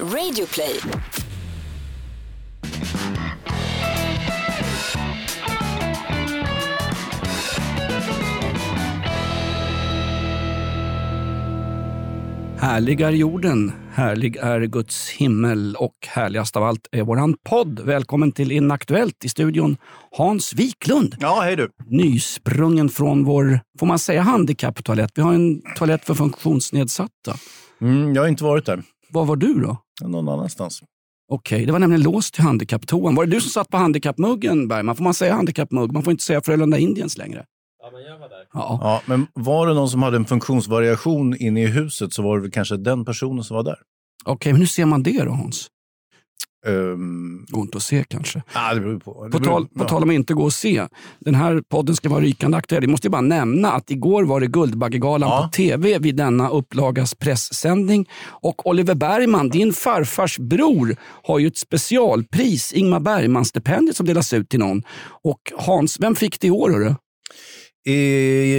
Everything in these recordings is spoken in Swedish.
Radioplay. Härlig är jorden, härlig är Guds himmel och härligast av allt är våran podd. Välkommen till Inaktuellt i studion Hans Wiklund. Ja, hej du. Nysprungen från vår, får man säga handikapptoalett? Vi har en toalett för funktionsnedsatta. Mm, jag har inte varit där. Var var du då? Någon annanstans. Okej, det var nämligen låst till handikapptoan. Var det du som satt på handikappmuggen Bergman? Får man säga handikappmugg? Man får inte säga Frölunda Indiens längre. Ja, men jag var där. Ja. Ja, men var det någon som hade en funktionsvariation inne i huset så var det kanske den personen som var där. Okej, men hur ser man det då Hans? Um, Går inte att se kanske. ah, det beror på. Det På tal, på ja. tal om att inte gå och se. Den här podden ska vara rykande aktuell. Vi måste bara nämna att igår var det Guldbaggegalan Ja. på tv vid denna upplagas pressändning. Och Oliver Bergman, din farfars bror, har ju ett specialpris, Ingmar Bergman-stipendiet som delas ut till någon. Och Hans, vem fick det i år? Hörru? Eh,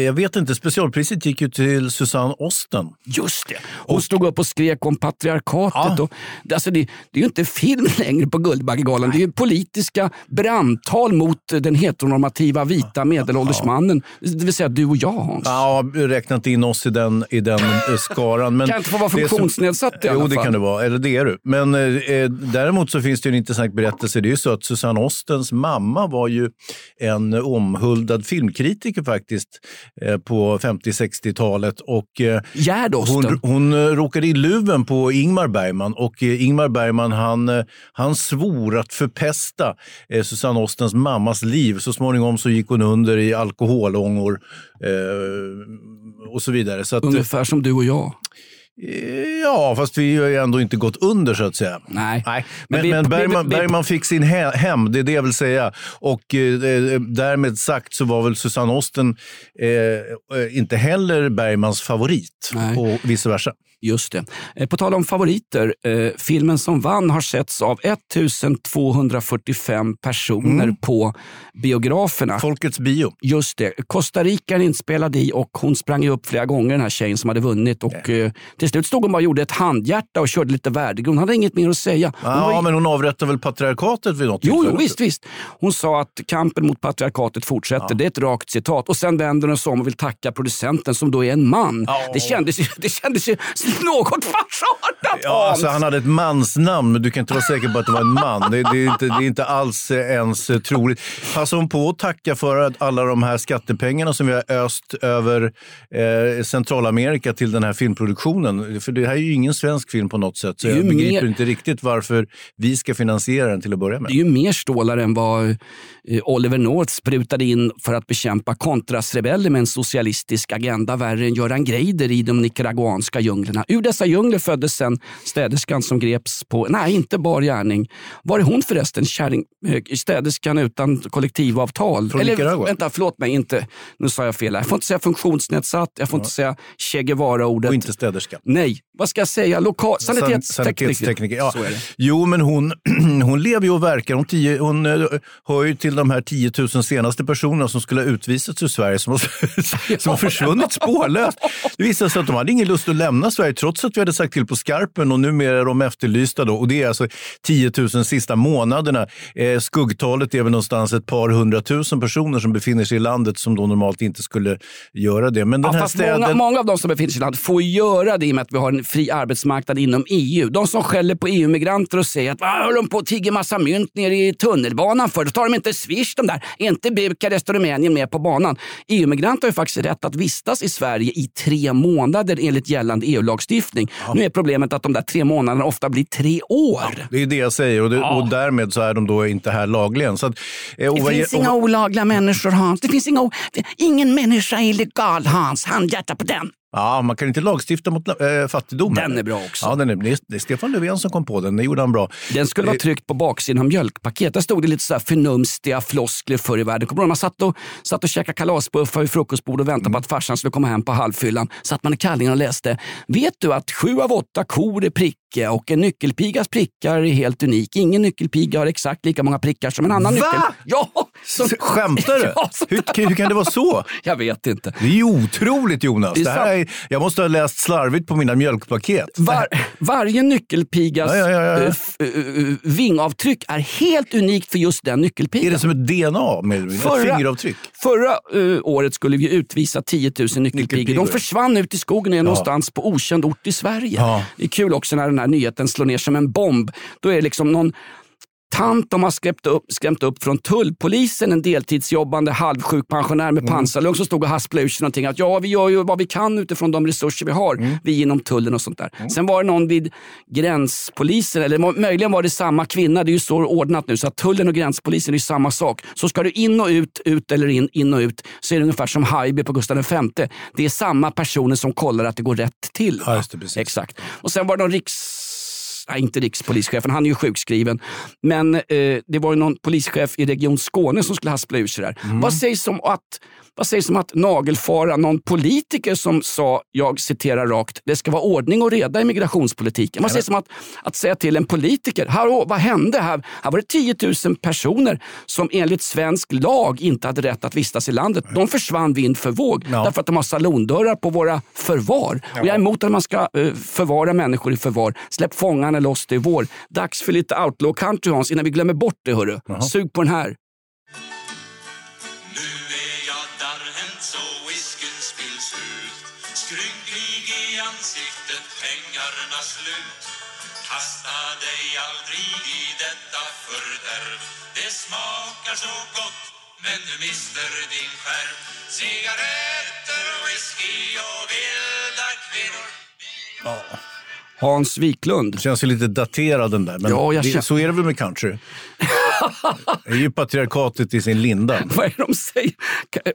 jag vet inte, specialpriset gick ju till Susanne Osten. Just det. Hon stod upp och skrek om patriarkatet. Ja. Och, det- alltså det, det är ju inte film längre på Guldbaggegalan. Det är ju politiska brandtal mot den heteronormativa vita medelålders mannen. Det vill säga du och jag Hans. Ja, räknat in oss i den, i den eh, skaran. Men Kan inte få vara det som- funktionsnedsatt i alla Jo, det fall. kan det vara. Eller det är du. Men eh, eh, däremot så finns det en intressant berättelse. Det är ju så att Susanne Ostens mamma var ju en omhuldad filmkritiker faktiskt eh, på 50-60-talet. Och eh, hon, hon eh, råkade i luven på Ingmar Bergman och Ingmar Bergman han, han svor att förpesta Susanne Ostens mammas liv. Så småningom så gick hon under i alkoholångor och så vidare. Så att, Ungefär som du och jag. Ja, fast vi har ju ändå inte gått under så att säga. Nej. Nej, Men men, vi- men vi- Bergman, vi- Bergman fick sin he- hem, det är det jag vill säga. Och eh, eh, därmed sagt så var väl Susanne Osten eh, eh, inte heller Bergmans favorit Nej. och vice versa. Just det. Eh, På tal om favoriter. Eh, filmen som vann har setts av 1245 personer Mm. på biograferna. Folkets bio. Just det. Costa Rica är inspelad i och hon sprang upp flera gånger den här tjejen som hade vunnit. Och, eh, till slut stod hon bara och gjorde ett handhjärta och körde lite värdegrund. Hon hade inget mer att säga. Hon Ja, ju- men hon avrättade väl patriarkatet vid något Jo, jo visst, visst. Hon sa att kampen mot patriarkatet fortsätter. Det är ett rakt citat. Och sen vänder hon sig om och vill tacka producenten som då är en man. Ja. Det, kändes ju, det kändes ju något farsartat Ja, Hans. alltså han hade ett mansnamn, men du kan inte vara säker på att det var en man. Det, det, är, inte, det är inte alls eh, ens eh, troligt. Passa hon på att tacka för att alla de här skattepengarna som vi har öst över eh, Centralamerika till den här filmproduktionen. För det här är ju ingen svensk film på något sätt, så jag begriper mer- inte riktigt varför vi ska finansiera den till att börja med. Det är ju mer stålar än vad eh, Oliver North sprutade in för att bekämpa kontrasrebeller med en socialistisk agenda värre än Göran Greider i de nicaraguanska djunglerna. Ur dessa djungler föddes sen städerskan som greps på, nej inte bar gärning. Var är hon förresten? Kärring, eh, städerskan utan kollektivavtal? Från Nicaragua? Vänta, förlåt mig. Inte, nu sa jag fel. här. Jag får inte säga funktionsnedsatt, jag får inte säga Che Guevara-ordet. Och inte städerska. Nej, vad ska jag säga? Lokal, San- sanitetstekniker. sanitetstekniker. Ja. Jo, men hon, hon lever ju och verkar. Hon, tio, hon eh, hör ju till de här 10 000 senaste personerna som skulle ha utvisats ur Sverige som har, som har försvunnit spårlöst. Det visade sig att de hade ingen lust att lämna Sverige trots att vi hade sagt till på skarpen och numera är de efterlysta. Då. Och det är alltså 10 000 sista månaderna. Eh, skuggtalet är väl någonstans ett par hundratusen personer som befinner sig i landet som då normalt inte skulle göra det. Men den Ja, här fast många, städen... många av de som befinner sig i landet får göra det i och med att vi har en fri arbetsmarknad inom EU. De som skäller på EU-migranter och säger att håller de på att tigga massa mynt nere i tunnelbanan för? Då tar de inte swish de där. Är inte Bukarest och Rumänien med på banan? EU-migranter har ju faktiskt rätt att vistas i Sverige i tre månader enligt gällande EU-lagstiftning. Nu är problemet att de där tre månaderna ofta blir tre år. Det är det jag säger och, det, Ja. och därmed så är de då inte här lagligen. Så att, eh, Det finns inga olagliga människor Hans. Det finns inga, ingen människa är illegal Hans. Handhjärta på den. Ja, man kan inte lagstifta mot äh, fattigdom. Den är bra också. Ja, den är, det är- Stefan Löfven som kom på den. Det gjorde han bra. Den skulle vara Eh, tryckt på baksidan av mjölkpaket. Där stod det lite så här förnumstiga floskler förr i världen. Kommer du ihåg? Man satt och, satt och käkade kalasbuffar vid frukostbord och väntade på att farsan skulle komma hem på halvfyllan. Satt man i kallingen och läste. Vet du att sju av åtta kor är prickiga och en nyckelpigas prickar är helt unik. Ingen nyckelpiga har exakt lika många prickar som en annan Va? nyckel. Ja! Som, Skämtar du? Ja, hur, hur kan det vara så? jag vet inte. Det är ju otroligt Jonas. Det Det här är, det, jag måste ha läst slarvigt på mina mjölkpaket. Var, varje nyckelpigas Ja, ja, ja, ja. eh, eh, eh, vingavtryck är helt unikt för just den nyckelpigan. Är det som ett DNA? Med ett Förra- fingeravtryck? Förra eh, året skulle vi utvisa 10 000 nyckelpigor. Nyckelpigor. De försvann ut i skogen är någonstans på okänd ort i Sverige. Ja. Det är kul också när den här nyheten slår ner som en bomb. Då är det liksom någon tant de har skrämt upp, skrämt upp från tullpolisen, en deltidsjobbande halvsjuk pensionär med pansarlugn som stod och hasplade ur sig någonting. Att ja, vi gör ju vad vi kan utifrån de resurser vi har, vi inom tullen och sånt där. Sen var det någon vid gränspolisen, eller möjligen var det samma kvinna. Det är ju så ordnat nu så att tullen och gränspolisen är ju samma sak. Så ska du in och ut, ut eller in, in och ut så är det ungefär som Haijby på Gustav V. Det är samma personer som kollar att det går rätt till. Ja, det. Exakt. Och sen var det någon riks... Nej, inte rikspolischefen, han är ju sjukskriven. Men eh, det var ju någon polischef i Region Skåne som skulle haspla ur sig där. Mm. Vad, sägs om att, vad sägs om att nagelfara någon politiker som sa, jag citerar rakt, det ska vara ordning och reda i migrationspolitiken. Vad sägs om att, att säga till en politiker, Hallå, vad hände här? Här var det 10 000 personer som enligt svensk lag inte hade rätt att vistas i landet. De försvann vind för våg Ja. därför att de har salondörrar på våra förvar. Och jag är emot att man ska eh, förvara människor i förvar. Släpp fångarna loss, det är vår. Dags för lite outlaw country Hans, innan vi glömmer bort det. Hörru. Sug på den här. Nu är jag darrhänt så whiskyn spills ut Skrynklig i ansiktet, pengarna slut Kasta dig aldrig i detta fördärv Det smakar så gott, men du mister din skärv Cigaretter, whisky och vilda kvinnor Hans Wiklund. Känns ju lite daterad den där. Men Ja, jag det, känner- så är det väl med country? det är ju patriarkatet i sin linda. Vad är det de säger?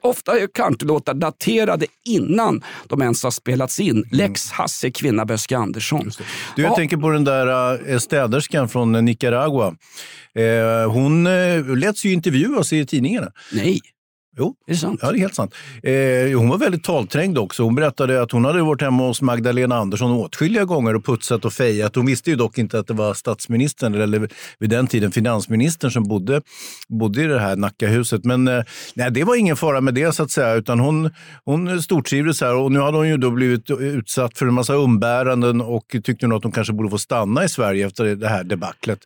Ofta är countrylåtar daterade innan de ens har spelats in. Lex Hasse Kvinna Böske Andersson. Du, jag Ja. tänker på den där äh, städerskan från eh, Nicaragua. Eh, hon eh, läts ju intervjuas i tidningarna. Nej, Jo, är det sant? Ja, det är helt sant. Eh, hon var väldigt talträngd också. Hon berättade att hon hade varit hemma hos Magdalena Andersson åtskilliga gånger och putsat och fejat. Hon visste ju dock inte att det var statsministern, eller vid den tiden finansministern, som bodde, bodde i det här Nackahuset. Men eh, nej, det var ingen fara med det så att säga, utan hon, hon stortrivdes här. Och nu hade hon ju då blivit utsatt för en massa umbäranden och tyckte nog att hon kanske borde få stanna i Sverige efter det här debaclet.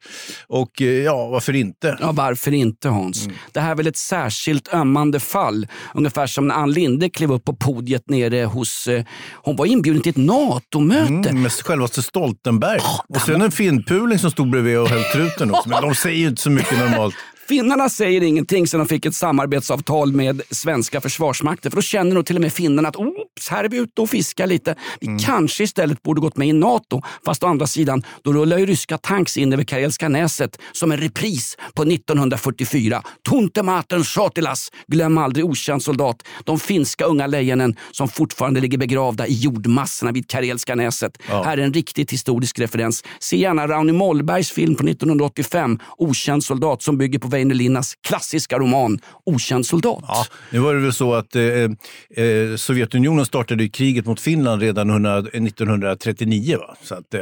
Och eh, ja, varför inte? Ja, varför inte Hans? Det här är väl ett särskilt ömmande fall. Ungefär som när Ann Linde klev upp på podiet nere hos... Eh, hon var inbjuden till ett NATO-möte. Mm, med självaste Stoltenberg. och sen en finnpuling som stod bredvid och höll truten också. Men de säger ju inte så mycket normalt. Finnarna säger ingenting sen de fick ett samarbetsavtal med svenska försvarsmakten. För då känner nog till och med finnarna att Oops, här är vi ute och fiskar lite. Vi kanske istället borde gått med i NATO. Fast å andra sidan, då rullar ju ryska tanks in över Karelska näset som en repris på 1944. Tuntematen Sotilas, glöm aldrig okänd soldat. De finska unga lejonen som fortfarande ligger begravda i jordmassorna vid Karelska näset. Här är en riktigt historisk referens. Se gärna Rauni Mollbergs film från 1985, Okänd soldat, som bygger på Väinö Linnas klassiska roman Okänd soldat. Ja, nu var det väl så att eh, eh, Sovjetunionen startade kriget mot Finland redan 100, 1939. Va? Så att, eh,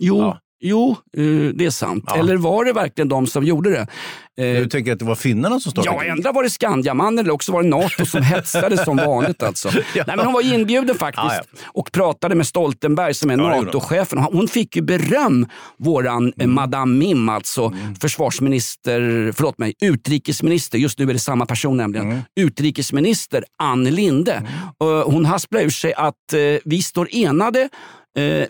Jo, Ja. Jo eh, det är sant. Ja. Eller var det verkligen de som gjorde det? Eh, du tänker att det var finnarna som startade Ja, ändra var det Skandiamannen eller också var det NATO som hetsade som vanligt. Alltså. Ja. Nej, men hon var ju inbjuden faktiskt Ja, och pratade med Stoltenberg som är Ja. NATO-chefen. Hon fick ju beröm, våran eh, Madame Mim, alltså Mm. försvarsminister, förlåt mig, utrikesminister, just nu är det samma person nämligen, Mm. utrikesminister Ann Linde. Eh, hon hasplade ur sig att vi står enade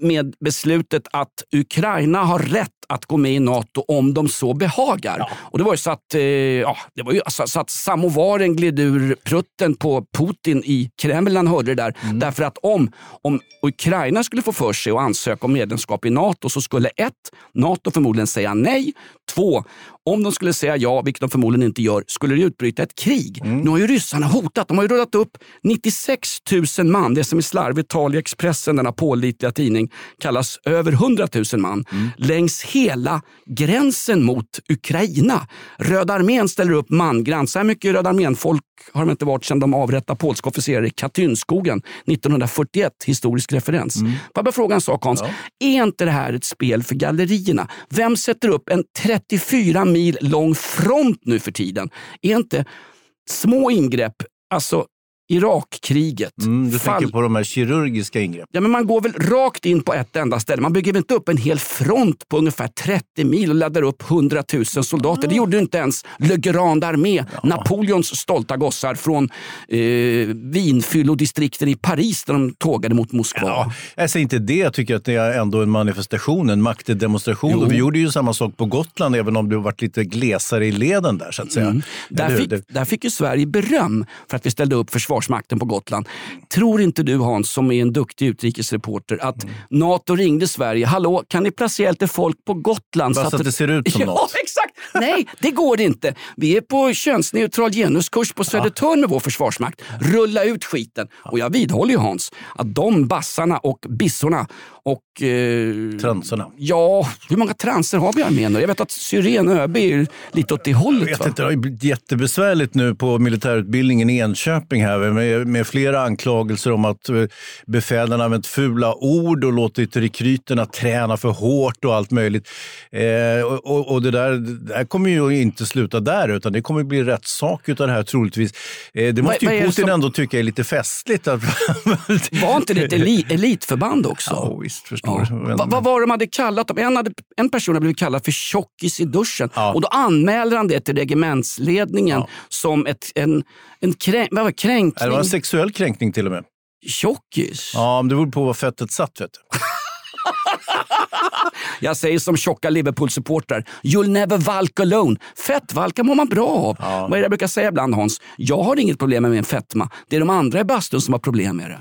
med beslutet att Ukraina har rätt att gå med i NATO om de så behagar. Och det var ju så att, eh, ja, det var ju alltså, så att samovaren gled ur prutten på Putin i Kreml när han hörde det där. Därför att om, om Ukraina skulle få för sig att ansöka om medlemskap i NATO så skulle ett, NATO förmodligen säga nej. Två, om de skulle säga ja, vilket de förmodligen inte gör, skulle det utbryta ett krig. Nu har ju ryssarna hotat. De har ju rullat upp 96 000 man, det som i slarvigt tal i Expressen, denna pålitliga tidning, kallas över 100 000 man, längs hela gränsen mot Ukraina. Röda armén ställer upp mangrant. Så här mycket Röda armén-folk har de inte varit sedan de avrättade polska officerare i Katynskogen 1941. Historisk referens. Får jag bara fråga en sak Hans? Är inte det här ett spel för gallerierna? Vem sätter upp en 34 mil lång front nu för tiden? Är inte små ingrepp, alltså Irakkriget. Mm, du Fall- tänker på de här kirurgiska ingreppen. Ja, men man går väl rakt in på ett enda ställe. Man bygger väl inte upp en hel front på ungefär 30 mil och laddar upp 100 000 soldater. Det gjorde inte ens Le Grande Armé, Napoleons stolta gossar från eh, vinfyllodistrikten i Paris där de tågade mot Moskva. Ja, jag säger inte det. Jag tycker att det är ändå en manifestation, en maktdemonstration. Jo. Och vi gjorde ju samma sak på Gotland, även om det varit lite glesare i leden där, så att säga. Mm. Där fick, där fick ju Sverige beröm för att vi ställde upp Försvarsmakten på Gotland. Tror inte du Hans, som är en duktig utrikesreporter, att Mm. NATO ringde Sverige. Hallå, kan ni placera lite folk på Gotland? Bara så att det ser ut som ja, något. exakt! Nej, det går inte. Vi är på könsneutral genuskurs på Södertörn med vår försvarsmakt. Rulla ut skiten. Och jag vidhåller ju Hans, att de bassarna och bissorna och... Eh, Transorna. Ja, hur många transer har vi i armén? Jag vet att Syren ÖB är lite åt det hållet. Jag vet va? inte, det har blivit jättebesvärligt nu på militärutbildningen i Enköping här med, med flera anklagelser om att eh, befälen använt fula ord och låtit rekryterna träna för hårt och allt möjligt. Eh, och, och, det, där, det där kommer ju inte sluta där utan det kommer bli rättssak utav det här troligtvis. Eh, det måste vad ju Putin som- ändå tycka är lite festligt. Att, Var inte det ett eli elitförband också? Ja, visst förstår Ja. Men- Va, vad var det de hade kallat dem? En, hade, en person hade blivit kallad för tjockis i duschen. Ja. Och då anmäler han det till regementsledningen som ett, en, en krän, vad var det, kränkning. Det var en sexuell kränkning till och med. Tjockis? Ja, men det beror på vad fettet satt. Vet du. Jag säger som tjocka Liverpool-supportrar. You'll never valk alone. Fettvalka mår man bra av. Vad är det jag brukar säga ibland Hans? Jag har inget problem med min fetma. Det är de andra i bastun som har problem med det.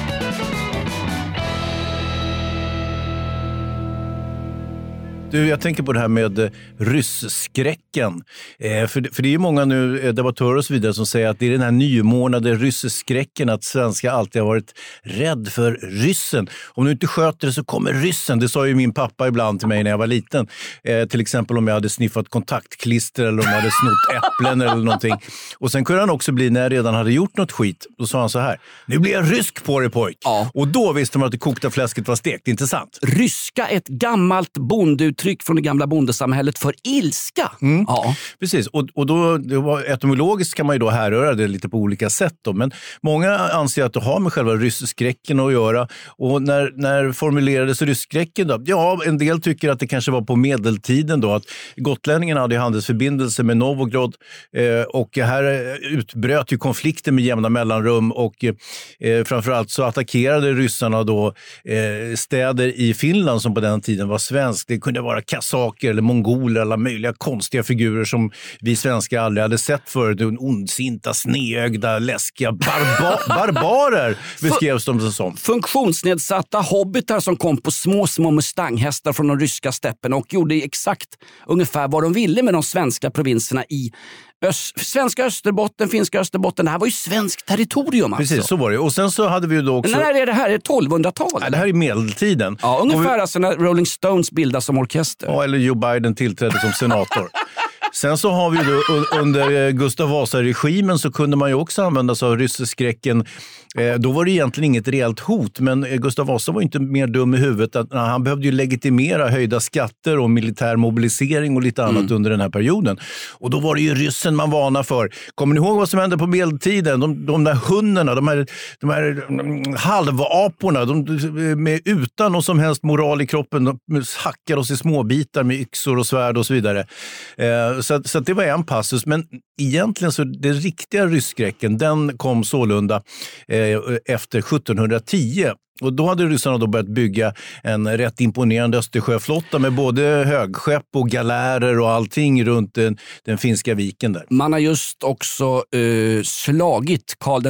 Du, jag tänker på det här med eh, rysskräcken. Eh, för, för det är ju många nu eh, debattörer och så vidare som säger att det är den här nymornade rysskräcken, att svenskar alltid har varit rädd för ryssen. Om du inte sköter det så kommer ryssen. Det sa ju min pappa ibland till mig när jag var liten. Eh, till exempel om jag hade sniffat kontaktklister eller om jag hade snott äpplen eller någonting. Och sen kunde han också bli, när jag redan hade gjort något skit, då sa han så här. Nu blir jag rysk på dig pojk. Ja. Och då visste man att det kokta fläsket var stekt, inte sant? Ryska, ett gammalt bondeuttryck uttryck från det gamla bondesamhället för ilska. Mm. Ja. Precis, och, och då, var, etymologiskt kan man ju då härröra det lite på olika sätt. Då. Men många anser att det har med själva rysskräcken att göra. Och när, när formulerades rysskräcken? Då? Ja, en del tycker att det kanske var på medeltiden då. Att gotlänningarna hade handelsförbindelser med Novgorod eh, och här eh, utbröt ju konflikter med jämna mellanrum och eh, framförallt så attackerade ryssarna då eh, städer i Finland som på den tiden var svensk. Det kunde vara kasaker eller mongoler, alla möjliga konstiga figurer som vi svenskar aldrig hade sett förut. Ondsinta, sneögda, läskiga barba barbarer beskrevs de som. Funktionsnedsatta hobbitar som kom på små, små mustanghästar från de ryska stäpperna och gjorde exakt ungefär vad de ville med de svenska provinserna i Öst, svenska Österbotten, finska Österbotten. Det här var ju svenskt territorium. Alltså. Precis, så var det. Och sen så hade vi ju då också... Men när är det här? Är det 1200-talet? Ja, det här är medeltiden. Ja, ungefär vi... alltså när Rolling Stones bildas som orkester. Ja, eller Joe Biden tillträdde som senator. Sen så har vi då under eh, Gustav Vasa-regimen så kunde man ju också använda sig av rysseskräcken. Eh, då var det egentligen inget reellt hot, men eh, Gustav Vasa var inte mer dum i huvudet. Att, han behövde ju legitimera höjda skatter och militär mobilisering och lite annat mm. under den här perioden. Och då var det ju ryssen man varnade för. Kommer ni ihåg vad som hände på medeltiden? De, de där hundarna, de här, de här mm, halvaporna, de, med, utan någon som helst moral i kroppen, de hackar oss i småbitar med yxor och svärd och så vidare. Så, så det var en passus. Men egentligen så den riktiga rysskräcken den kom sålunda eh, efter 1710. Och då hade ryssarna då börjat bygga en rätt imponerande Östersjöflotta med både högskepp och galärer och allting runt den, den finska viken. där. Man har just också eh, slagit Karl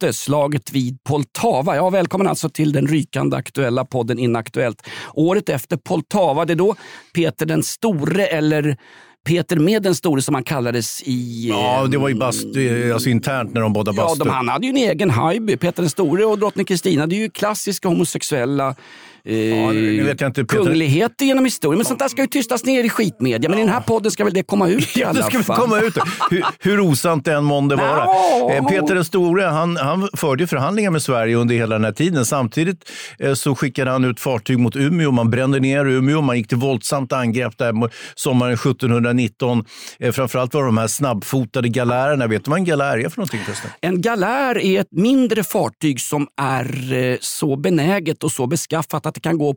XII, slaget vid Poltava. Ja, välkommen alltså till den rykande aktuella podden Inaktuellt. Året efter Poltava, det är då Peter den store eller Peter med den store som han kallades i... Ja, det var ju bastu, alltså internt när de båda bastu. Ja, de, han hade ju en egen hajby. Peter den store och drottning Kristina, det är ju klassiska homosexuella eh, ja, vet jag inte, kungligheter genom historien. Men sånt där ska ju tystas ner i skitmedia. Men i den här podden ska väl det komma ut i ja, alla det ska fall. komma ut. Hur, hur osant det än månde vara. No. Peter den store han, han förde förhandlingar med Sverige under hela den här tiden. Samtidigt eh, så skickade han ut fartyg mot Umeå. Man brände ner Umeå. Man gick till våldsamt angrepp där sommaren 1719. Eh, framförallt var de här snabbfotade galärerna. Vet du vad en galär är för någonting förresten? En galär är ett mindre fartyg som är eh, så benäget och så beskaffat att det kan gå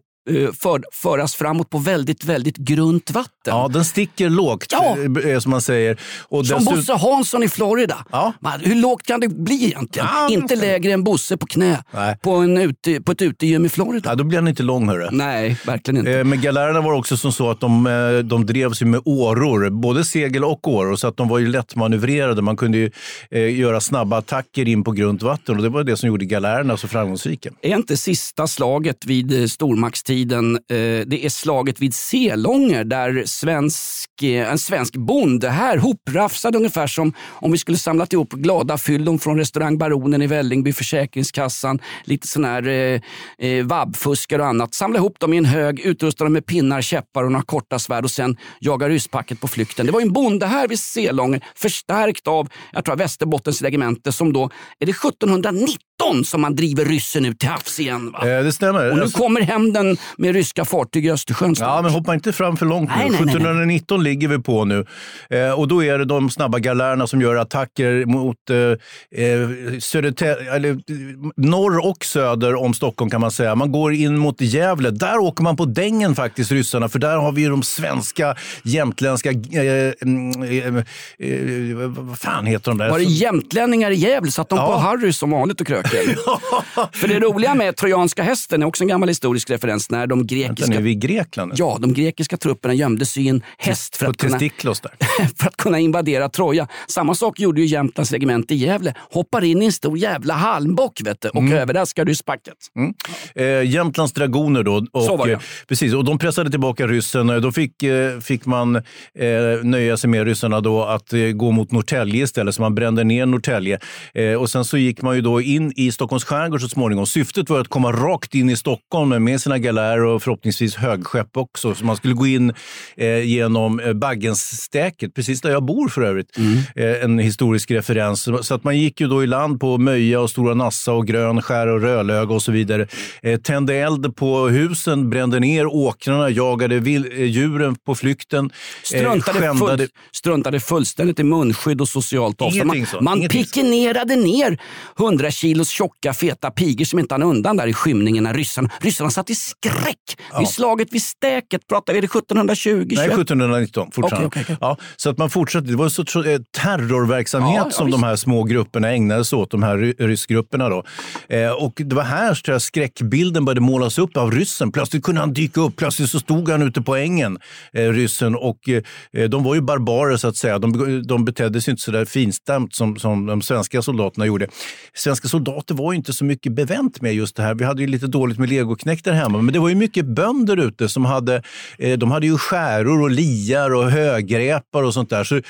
för, föras framåt på väldigt, väldigt grunt vatten. Ja, den sticker lågt ja. Eh, som man säger. Och som dessutom... Bosse Hansson i Florida. Ja. hur lågt kan det bli egentligen? Ja, inte lägre än Bosse på knä på, en ute, på ett utegym i Florida. Ja, då blir han inte lång. Hörru. Nej, verkligen inte. Eh, men galärerna var också som så att de, eh, de drevs med åror, både segel och åror, så att de var ju lättmanövrerade. Man kunde ju, eh, göra snabba attacker in på grunt vatten och det var det som gjorde galärerna så framgångsrika. Är inte sista slaget vid stormaktstiden Eh, det är slaget vid Selånger där svensk, eh, en svensk bonde här hoprafsad ungefär som om vi skulle samlat ihop glada fyllon från restaurang Baronen i Vällingby, Försäkringskassan, lite sån här eh, eh, vabbfuskar och annat. Samla ihop dem i en hög, utrusta dem med pinnar, käppar och några korta svärd och sen jaga rysspacket på flykten. Det var en bonde här vid Selånger förstärkt av jag tror, Västerbottens regemente som då, är det 1790 som man driver ryssen ut till havs igen. Va? Eh, det stämmer. Och nu alltså... kommer hämnden med ryska fartyg i Östersjön snart. Ja, men hoppa inte fram för långt nej, nu. Nej, 1719 nej, ligger vi på nu. Eh, och då är det de snabba galärerna som gör attacker mot eh, eh Södertä- eller, norr och söder om Stockholm kan man säga. Man går in mot Gävle. Där åker man på dängen faktiskt, ryssarna. För där har vi de svenska, jämtländska... Eh, mm, eh, vad fan heter de där? Var det jämtlänningar i Gävle? Satt de ja. på Harry som vanligt och krök? Fröken. För det roliga med trojanska hästen är också en gammal historisk referens. När de grekiska... Vänta, är vi i Grekland? Ja, de grekiska trupperna gömde sig i en häst för att, kunna, för att kunna invadera Troja. Samma sak gjorde ju Jämtlands regemente i Gävle. Hoppar in i en stor jävla halmbock vet du, och mm. överraskar rysspacket. Mm. Eh, Jämtlands dragoner då. Och, Så var det. Eh, precis, och de pressade tillbaka ryssen. Då fick, eh, fick man eh, nöja sig med ryssarna då att eh, gå mot Norrtälje istället. Så man brände ner Norrtälje. Eh, och sen så gick man ju då in i Stockholms skärgård så småningom. Syftet var att komma rakt in i Stockholm med sina galärer och förhoppningsvis högskepp också. Så man skulle gå in eh, genom eh, Baggensstäket, precis där jag bor för övrigt. Mm. Eh, en historisk referens. Så att man gick ju då i land på Möja och Stora Nassa och Grönskär och Rölöga och så vidare. Eh, tände eld på husen, brände ner åkrarna, jagade vil- eh, djuren på flykten. eh, Struntade, skändade- full, struntade fullständigt i munskydd och socialt avstånd. Man, man pikenerade ner 100 kilos tjocka feta pigor som inte hann undan där i skymningen när ryssarna, ryssarna satt i skräck. Vid slaget vid Stäket, pratar vi, det 1720? Nej, 21? 1719 fortfarande. Okej, okej, okej. Ja, så att man fortsatte. Det var en sorts eh, terrorverksamhet Ja, ja, som visst. de här små grupperna ägnade sig åt, de här ry- ryssgrupperna. Då. Eh, och det var här tror jag, skräckbilden började målas upp av ryssen. Plötsligt kunde han dyka upp, plötsligt så stod han ute på ängen, eh, ryssen. Och eh, de var ju barbarer så att säga. De, de betedde sig inte så där finstämt som, som de svenska soldaterna gjorde. Svenska soldater var ju inte så mycket bevänt med just det här. Vi hade ju lite dåligt med legoknektar hemma, men det var ju mycket bönder ute som hade, eh, de hade ju skäror och liar och högrepar och sånt där. Så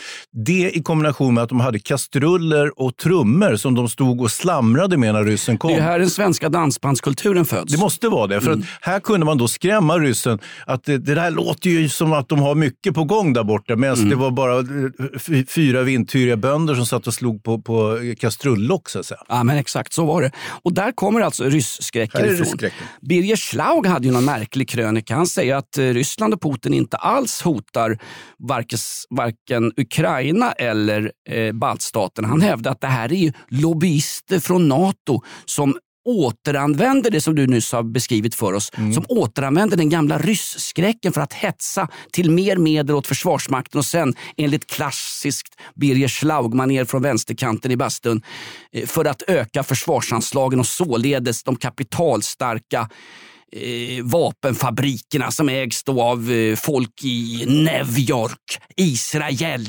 det i kombination med att de hade kastruller och trummor som de stod och slamrade med när ryssen kom. Det är här den svenska dansbandskulturen föds. Det måste vara det. För Mm. här kunde man då skrämma ryssen att det, det där låter ju som att de har mycket på gång där borta. Medan Mm. det var bara eh, fy- fyra vindtyriga bönder som satt och slog på, på kastrullock så att säga. Ja, men exakt så var det. Och där kommer alltså rysskräcken ifrån. rysskräcken. Birger Schlaug hade ju någon märklig krönika. Han säger att eh, Ryssland och Putin inte alls hotar varken, varken Ukraina eller eh, baltstaterna. Han hävdar att det här är ju lobbyister från NATO som återanvänder det som du nyss har beskrivit för oss. Som återanvänder den gamla rysskräcken för att hetsa till mer medel åt Försvarsmakten och sen enligt klassiskt Birger Schlaug-manér från vänsterkanten i bastun eh, för att öka försvarsanslagen och således de kapitalstarka eh, vapenfabrikerna som ägs då av eh, folk i New York, Israel,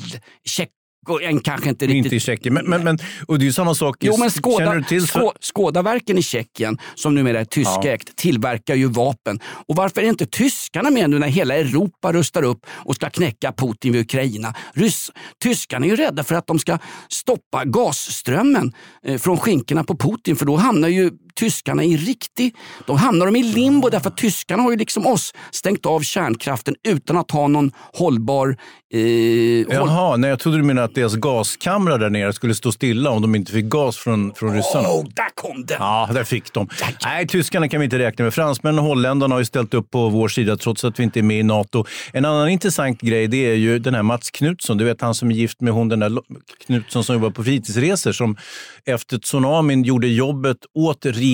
Tjeckien, kanske inte riktigt Inte i Tjeckien. Men, men, men, och det är ju samma sak. Jo, men Känner Skåda, du till så- Skå, Skådaverken i Tjeckien, som numera är tyskägt, tillverkar ju vapen. Och varför är inte tyskarna med nu när hela Europa rustar upp och ska knäcka Putin vid Ukraina? Ryss, tyskarna är ju rädda för att de ska stoppa gasströmmen eh, från skinkorna på Putin, för då hamnar ju tyskarna i riktig... Då hamnar de i limbo därför att tyskarna har ju liksom oss stängt av kärnkraften utan att ha någon hållbar... Eh, håll, Jaha, nej, jag trodde du menade att deras gaskamrar där nere skulle stå stilla om de inte fick gas från, från ryssarna. oh, där kom den! Ja, där fick de. Nej, tyskarna kan vi inte räkna med. Fransmännen och holländarna har ju ställt upp på vår sida trots att vi inte är med i NATO. En annan intressant grej det är ju den här Mats Knutsson. Du vet han som är gift med hon den där Knutsson som jobbar på fritidsresor som efter tsunamin gjorde jobbet åt regeringen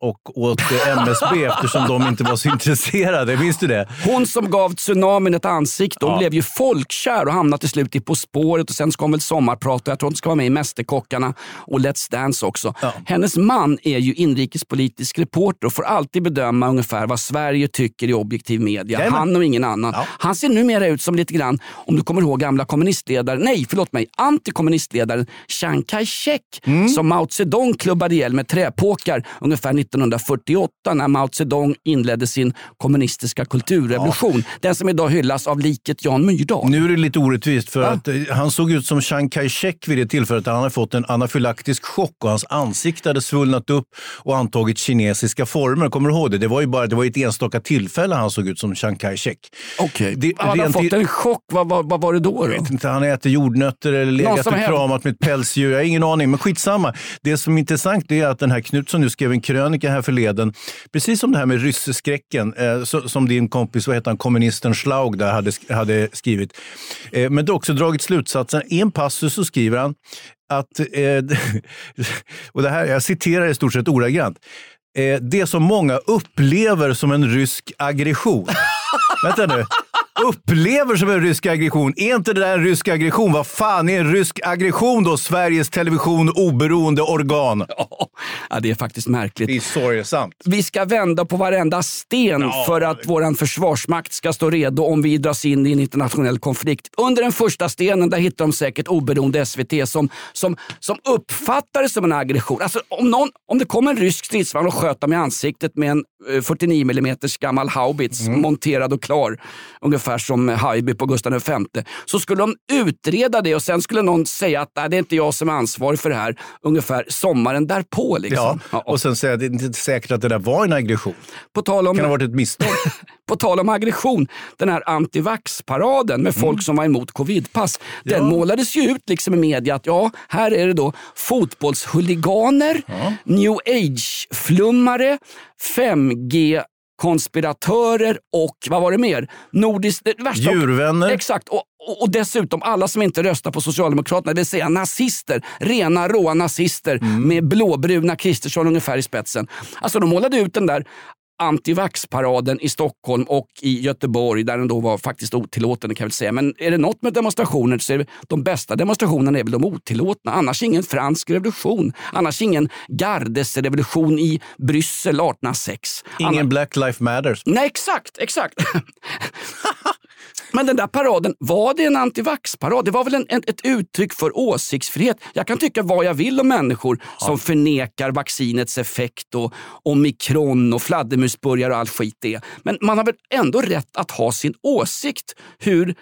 och åt eh, MSB eftersom de inte var så intresserade. Minns du det? Hon som gav tsunamin ett ansikte, hon blev ju folkkär och hamnade till slut i På spåret och sen ska hon väl sommarprata. Jag tror hon ska vara med i Mästerkockarna och Let's Dance också. Hennes man är ju inrikespolitisk reporter och får alltid bedöma ungefär vad Sverige tycker i objektiv media. Jajamän. Han och ingen annan. Ja. Han ser numera ut som lite grann, om du kommer ihåg gamla kommunistledaren, nej förlåt mig, antikommunistledaren Chiang Kai-shek Mm. som Mao Zedong klubbade ihjäl med träpåkar ungefär 1948 när Mao Zedong inledde sin kommunistiska kulturrevolution. Den som idag hyllas av liket Jan Myrdal. Nu är det lite orättvist för att eh, han såg ut som Chiang Kai-shek vid det tillfället. Han hade fått en anafylaktisk chock och hans ansikte hade svullnat upp och antagit kinesiska former. Kommer du ihåg det? Det var ju bara det var ett enstaka tillfälle han såg ut som Chiang Kai-shek. Okej. Hade han rent fått en chock? Vad, vad, vad var det då? då? vet inte, han äter jordnötter eller legat och kramat med ett pälsdjur. Jag har ingen aning, men skitsamma. Det som är intressant är att den här Knutsson nu skrev en krönika här förleden. Precis som det här med rysseskräcken eh, som din kompis, vad heter han, kommunisten Schlaug där hade, hade skrivit. Eh, men du har också dragit slutsatsen. I en passus så skriver han att, eh, och det här, jag citerar i stort sett ordagrant. Eh, det som många upplever som en rysk aggression. Vänta nu. Upplever som en rysk aggression. Är inte det där en rysk aggression? Vad fan är en rysk aggression då? Sveriges Television oberoende organ. Ja, det är faktiskt märkligt. Det är sorgesamt. Vi ska vända på varenda sten för att vår försvarsmakt ska stå redo om vi dras in i en internationell konflikt. Under den första stenen där hittar de säkert oberoende SVT som, som, som uppfattar det som en aggression. Alltså, om, någon, om det kom en rysk stridsvagn och sköt dem i ansiktet med en eh, 49 mm gammal haubits monterad och klar ungefär ungefär som Haijby på Gustav V. Så skulle de utreda det och sen skulle någon säga att det är inte jag som är ansvarig för det här ungefär sommaren därpå. Liksom. Ja, och sen säga att det är inte säkert att det där var en aggression. På tal om, Det kan ha varit ett misstag. på tal om aggression, den här antivax-paraden med folk som var emot covidpass. Den Mm. Ja. målades ju ut liksom i media att ja, här är det då fotbollshuliganer, new age-flummare, 5G-konspiratörer och vad var det mer? Nordiskt, Djurvänner. Exakt, och, och, och dessutom alla som inte röstar på Socialdemokraterna, det vill säga nazister. Rena råa nazister Mm. med blåbruna Kristersson ungefär i spetsen. Alltså de målade ut den där antivax-paraden i Stockholm och i Göteborg där den då var faktiskt otillåten kan jag väl säga. Men är det något med demonstrationer så är det, de bästa demonstrationerna är väl de otillåtna. Annars ingen fransk revolution. Annars ingen gardesrevolution i Bryssel 1806. Ingen Annars- Black Life Matters. Nej, exakt, exakt. Men den där paraden, var det en antivax-parad? Det var väl en, en, ett uttryck för åsiktsfrihet? Jag kan tycka vad jag vill om människor som förnekar vaccinets effekt och omikron och fladdermusburgare och all skit det. Men man har väl ändå rätt att ha sin åsikt hur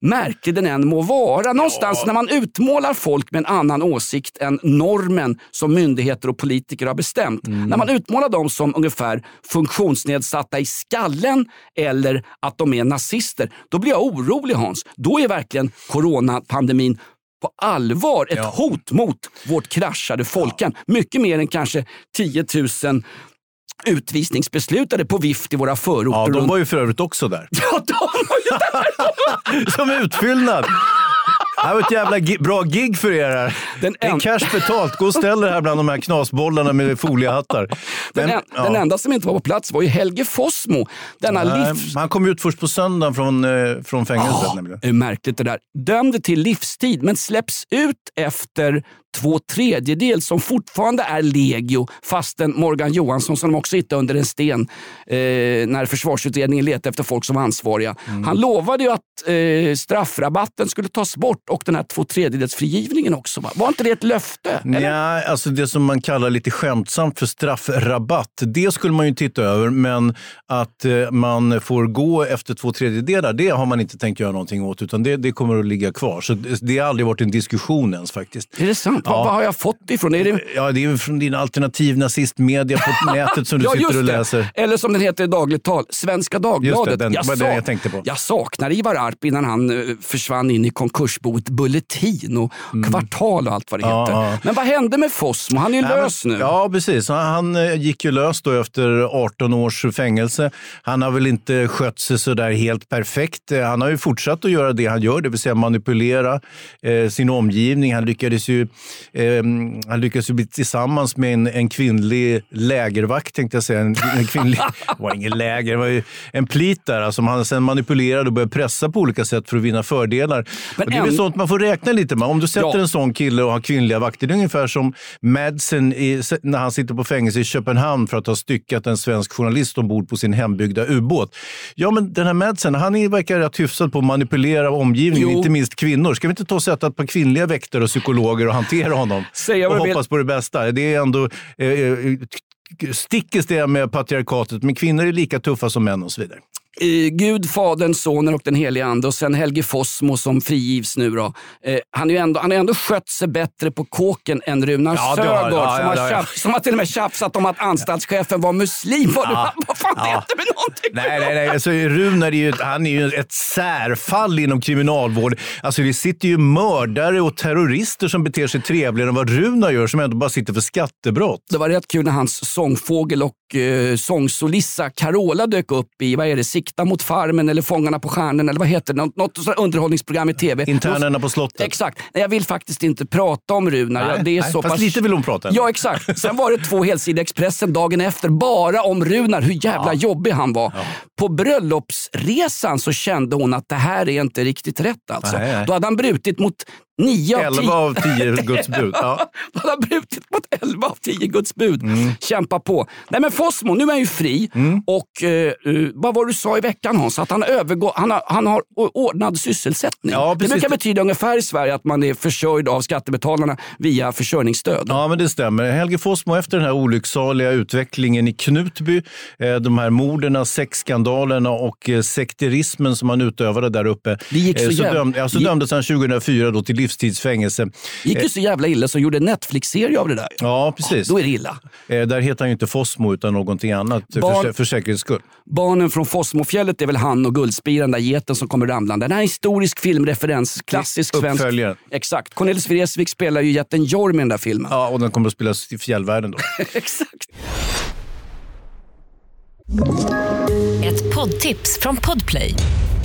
märklig den än må vara. Någonstans när man utmålar folk med en annan åsikt än normen som myndigheter och politiker har bestämt. När man utmålar dem som ungefär funktionsnedsatta i skallen eller att de är nazister, då blir jag orolig Hans. Då är verkligen coronapandemin på allvar ett hot mot vårt kraschade folkhem. Mycket mer än kanske 10 000 utvisningsbeslutade på vift i våra förorter. Ja, de var ju för övrigt också där. Ja, de var ju där! Som utfyllnad. Det här var ett jävla bra gig för er här. Den det är en- cash betalt. Gå och ställ er här bland de här knasbollarna med foliehattar. Den, en, ja. den enda som inte var på plats var ju Helge Fossmo. Denna Nej, livs... Han kom ut först på söndagen från, eh, från fängelset. Nämligen. det är märkligt det där. Dömd till livstid men släpps ut efter två tredjedel som fortfarande är legio fastän Morgan Johansson som de också hittade under en sten eh, när försvarsutredningen letade efter folk som var ansvariga. Mm. Han lovade ju att eh, straffrabatten skulle tas bort och den här två tredjedels frigivningen också. Va? Var inte det ett löfte? eller? Alltså det som man kallar lite skämtsamt för straffrabatt, det skulle man ju titta över. Men att eh, man får gå efter två tredjedelar, det har man inte tänkt göra någonting åt. Utan det, det kommer att ligga kvar. Så det, det har aldrig varit en diskussion ens faktiskt. Är det sant? Ja. Vad, har jag fått det ifrån? Är det... Ja, det är från din alternativ nazistmedia på nätet som du sitter och det. läser. Eller som den heter i dagligt tal, Svenska Dagbladet. Just det, den- jag, var den jag tänkte på. jag saknar Ivar Arp innan han eh, försvann in i konkursboet Bulletin och Kvartal och allt vad det Mm. Ja, heter. ja. Men vad hände med Fossmo? Han är ju Nej, men- lös nu. Ja, precis. Han, han eh, gick ju lös då efter 18 års fängelse. Han har väl inte skött sig så där helt perfekt. Eh, Han har ju fortsatt att göra det han gör, det vill säga manipulera eh, sin omgivning. Han lyckades ju, eh, han lyckades ju bli tillsammans med en, en kvinnlig lägervakt, tänkte jag säga. En, en kvinnlig, det var ingen läger, det var ju en plit där alltså, som han sen manipulerade och började pressa på olika sätt för att vinna fördelar. Men och det är väl en- sånt man får räkna lite med. Om du sätter Ja. en sån kille och har kvinnliga vakter, det är ungefär som Madsen i, när han sitter på fängelse i Köpenhamn för att ha styckat en svensk journalist ombord på sin hembyggda ubåt. Ja, men den här Madsen, han verkar rätt hyfsad på att manipulera omgivningen, Jo. inte minst kvinnor. Ska vi inte ta och sätta ett par kvinnliga väktare och psykologer och hantera honom? Säga och hoppas på det bästa. Det är ändå eh, eh, stick i stäv med patriarkatet, men kvinnor är lika tuffa som män och så vidare. Eh, Gud, Fadern, Sonen och den helige Ande och sen Helge Fossmo som frigivs nu. Då. Eh, han, är ju ändå, han har ändå skött sig bättre på kåken än Runar Ja, har- Sögaard ja, som, ja, har ja, ja. tjafs- som har till och med tjafsat om att anstaltschefen var muslim. Vad, vad fan ja. det med någonting Nej, nej, nej. Alltså, Runar är ju, han är ju ett särfall inom kriminalvård. Alltså, det sitter ju mördare och terrorister som beter sig trevligare än vad Runar gör, som ändå bara sitter för skattebrott. Det var rätt kul när hans sångfågel och eh, sångsolissa Carola dök upp i vad är det, Sikta mot farmen eller Fångarna på stjärnan eller vad heter det? Något, något underhållningsprogram i tv. Internerna på slottet. Exakt. Nej, jag vill faktiskt inte prata om Runar. Nej, Ja, det är nej, så fast pass... lite vill hon prata. Ja, exakt. Sen var det två helsidor Expressen dagen efter bara om Runar, hur jävla jobbig han var. På bröllopsresan så kände hon att det här är inte riktigt rätt. Alltså. Nej, nej. Då hade han brutit mot Nio av 11 tio. av 10 Guds bud. Ja. Han har brutit mot 11 av 10 Guds bud. Kämpa på. Nej men Fossmo, nu är han ju fri. Och eh, eh, vad var du sa i veckan Hans? Att han, övergår, han, har, han har ordnad sysselsättning. Ja, det brukar betyda ungefär i Sverige att man är försörjd av skattebetalarna via försörjningsstöd. Ja, men det stämmer. Helge Fossmo, efter den här olycksaliga utvecklingen i Knutby, eh, de här morden, sexskandalerna och sekterismen som han utövade där uppe, Det gick så så, döm, ja, så dömdes han 2004 då till livstidsfängelse. Gick ju så jävla illa så gjorde en Netflix-serie av det där. Ja, precis. Då är det illa. Eh, där heter han ju inte Fossmo utan någonting annat eh, Barn- för, för säkerhets skull. Barnen från Fossmofjället är väl han och Guldspiran, där geten som kommer ramlande. Den här är en historisk filmreferens, klassisk svensk. Uppföljaren. Exakt. Cornelis Vreeswijk spelar ju jätten Jorm i den där filmen. Ja, och den kommer att spelas i fjällvärlden då. Exakt. Ett poddtips från Podplay.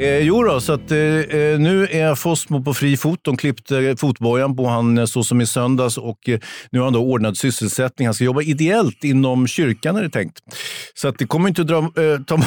Eh, jo då, så att, eh, eh nu är Fossmo på fri fot. De klippte eh, fotbojan på han eh, så som i söndags och eh, nu har han då ordnad sysselsättning. Han ska jobba ideellt inom kyrkan är det tänkt. Så att det kommer inte att dra, eh, ta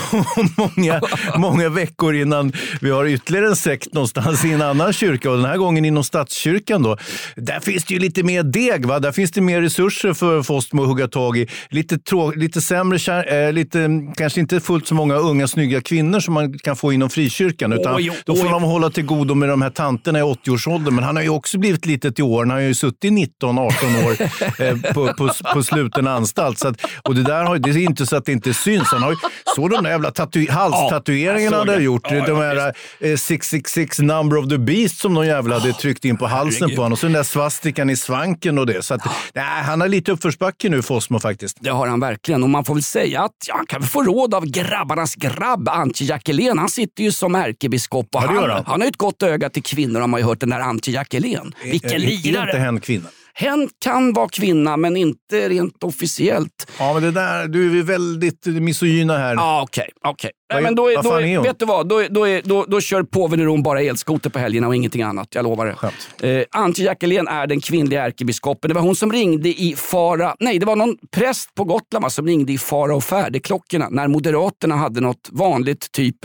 många, många veckor innan vi har ytterligare en sekt någonstans i en annan kyrka och den här gången inom statskyrkan. Då. Där finns det ju lite mer deg, va? där finns det mer resurser för Fossmo att hugga tag i. Lite, trå- lite sämre, eh, lite, kanske inte fullt så många unga snygga kvinnor som man kan få inom frikyrkan. Utan Oj, då får oj. de hålla till godo med de här tanterna i 80-årsåldern. Men han har ju också blivit lite till åren. Han har ju suttit 19-18 år eh, på, på, på sluten anstalt. Så att, och det där har, det är inte så att det inte syns. Han har ju, så de där jävla tatu- halstatueringarna jag han hade gjort. Ja, de ja, här eh, 666 number of the beast som de jävla hade tryckt in på halsen på honom. Och så den där svastikan i svanken och det. Så att, nej, han har lite uppförsbacke nu, Fossmo faktiskt. Det har han verkligen och man får väl säga att ja, han kan få råd av grabbarnas grabb Antje Jackelén. Han sitter ju som ärkebiskop och Ja, han, han. han har ju ett gott öga till kvinnor har man ju hört den där Antje Jackelén. Vilken Är- Är inte lirare! hen kvinna? Hen kan vara kvinna men inte rent officiellt. Ja, men det där, du är väldigt misogyna här. Ja, okej. okej. Nej, men då, är, då, är vet du vad? Då, då, är, då, då kör påven bara elskoter på helgerna och ingenting annat. Jag lovar det. Skönt. Eh, Antje Jackelén är den kvinnliga ärkebiskopen. Det var hon som ringde i fara... Nej, det var någon präst på Gotland va, som ringde i fara och färdeklockorna när Moderaterna hade något vanligt typ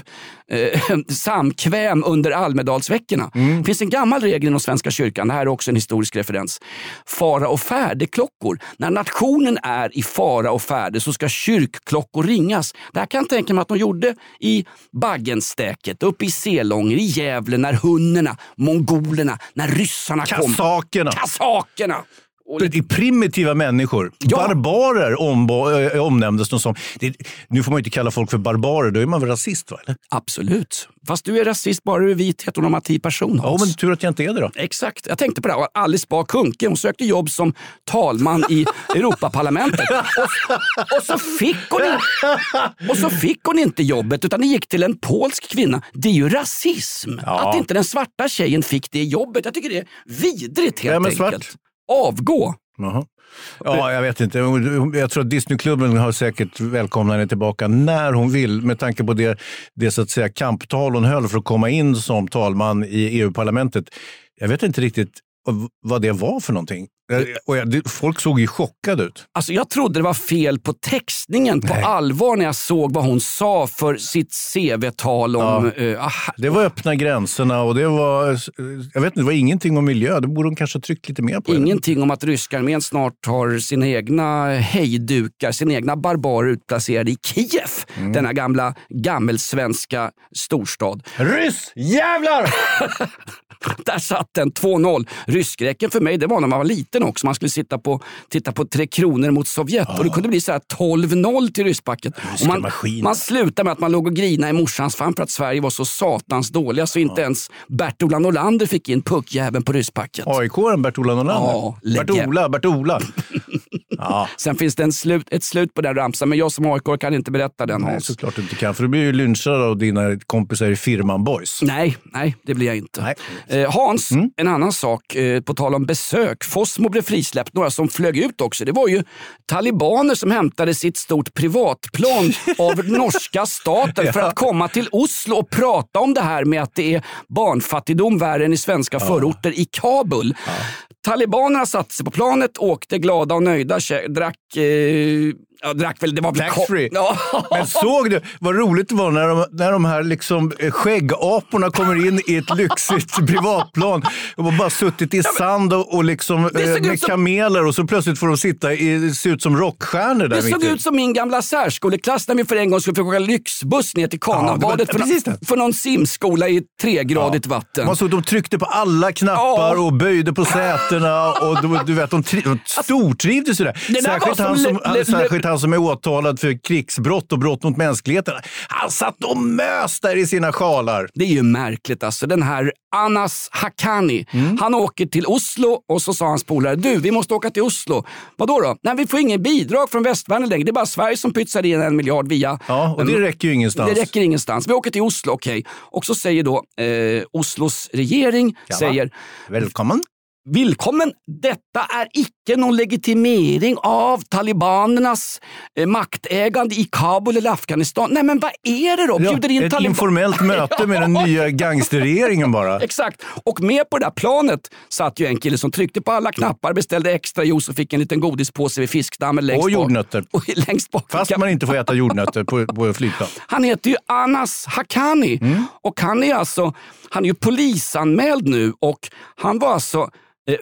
eh, samkväm under Almedalsveckorna. Mm. Det finns en gammal regel inom Svenska kyrkan, det här är också en historisk referens. Fara och färdeklockor. När nationen är i fara och färde så ska kyrkklockor ringas. Det här kan jag tänka mig att de gjorde i Baggenstäket, uppe i Selånger, i Gävle när hunnerna, mongolerna, när ryssarna kom. Kasakerna. Och primitiva människor. Ja. Barbarer äh, omnämndes de som. Det, nu får man ju inte kalla folk för barbarer, då är man väl rasist? Va? Eller? Absolut. Fast du är rasist bara du är vit heteronormativ person. Ja, men tur att jag inte är det då. Exakt. Jag tänkte på det. här. Alice Bah Kuhnke hon sökte jobb som talman i Europaparlamentet. Och, och, så fick hon in, och så fick hon inte jobbet utan det gick till en polsk kvinna. Det är ju rasism Ja. att inte den svarta tjejen fick det jobbet. Jag tycker det är vidrigt helt Vem är enkelt. svart? Avgå. Aha. Ja, jag vet inte. Jag tror att Disneyklubben har säkert välkomnat henne tillbaka när hon vill med tanke på det, det så att säga, kamptal hon höll för att komma in som talman i EU-parlamentet. Jag vet inte riktigt vad det var för någonting. Och jag, folk såg ju chockade ut. Alltså jag trodde det var fel på textningen på Nej. allvar när jag såg vad hon sa för sitt CV-tal om... eh, ah, Det var öppna gränserna och det var, eh, jag vet inte, det var ingenting om miljö. Det borde de kanske ha tryckt lite mer på. Ingenting om att ryska armén snart har sina egna hejdukar, sina egna barbarer utplacerade i Kiev. Mm. Denna gamla gammelsvenska storstad. Ryss! Jävlar! Där satt den 2-0. Ryskräcken för mig det var när man var liten också. Man skulle sitta på, titta på Tre Kronor mot Sovjet och det kunde bli så här 12-0 till rysspacket. Och man, man slutade med att man låg och grinade i morsans famn för att Sverige var så satans dåliga så inte ens Bert-Ola Norlander fick in puckjäveln på rysspacket. AIK-aren Bert-Ola Norlander. Ja. Bert-Ola, Bert-Ola. Ja. Sen finns det en slut, ett slut på den ramsan, men jag som AIK kan inte berätta den Nej, såklart du inte kan, för du blir ju lynchad av dina kompisar i firman Boys. Nej, nej, det blir jag inte. Eh, Hans, Mm. en annan sak eh, på tal om besök. Fossmo blev frisläppt, några som flög ut också. Det var ju talibaner som hämtade sitt stort privatplan av norska staten för att komma till Oslo och prata om det här med att det är barnfattigdom värre än i svenska förorter i Kabul. Talibanerna satte sig på planet, åkte glada och nöjda, drack, eh, ja, drack väl, det var väl Taxfree. Ja. Men såg du vad roligt det var när de, när de här liksom eh, skäggaporna kommer in i ett lyxigt privatplan. De har bara suttit i sand och, och liksom, eh, med som- kameler och så plötsligt får de sitta i, se ut som rockstjärnor där Det såg ut som min gamla särskoleklass när vi för en gång skulle få åka lyxbuss ner till Kanabadet Ja, för, för någon simskola i tregradigt vatten. Man såg de tryckte på alla knappar Ja. och böjde på sätena och du, du vet, de, tri- de stortrivdes ju där. Särskilt, han som som, le- le- särskilt han som är åtalad för krigsbrott och brott mot mänskligheten. Han satt och mös där i sina sjalar. Det är ju märkligt alltså. Den här Anas Hakani, han åker till Oslo och så sa hans polare, du vi måste åka till Oslo. Vadå då? Nej vi får ingen bidrag från västvärlden längre. Det är bara Sverige som pytsar in en miljard via... Ja, och det räcker ju ingenstans. Det räcker ingenstans. Vi åker till Oslo, okej. Och så säger då eh, Oslos regering, Ja, va? säger Välkommen. Välkommen! Detta är icke någon legitimering av talibanernas eh, maktägande i Kabul eller Afghanistan. Nej men vad är det då? Ja, Bjuder in ett taliban- informellt möte med den nya gangsterregeringen bara. Exakt. Och med på det där planet satt ju en kille som tryckte på alla knappar, beställde extra juice och fick en liten godispåse vid fiskdammen längst Och bak. jordnötter. Och längst bak. Fast man inte får äta jordnötter på, på flygplan. Han heter ju Anas Hakani Mm. och han är alltså han är ju polisanmäld nu och han var alltså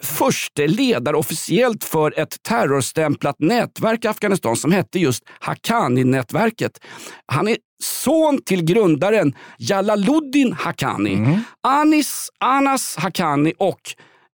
förste ledare officiellt för ett terrorstämplat nätverk i Afghanistan som hette just Haqqani-nätverket. Han är son till grundaren Jalaluddin Haqqani. Mm. Anis, Anas Haqqani och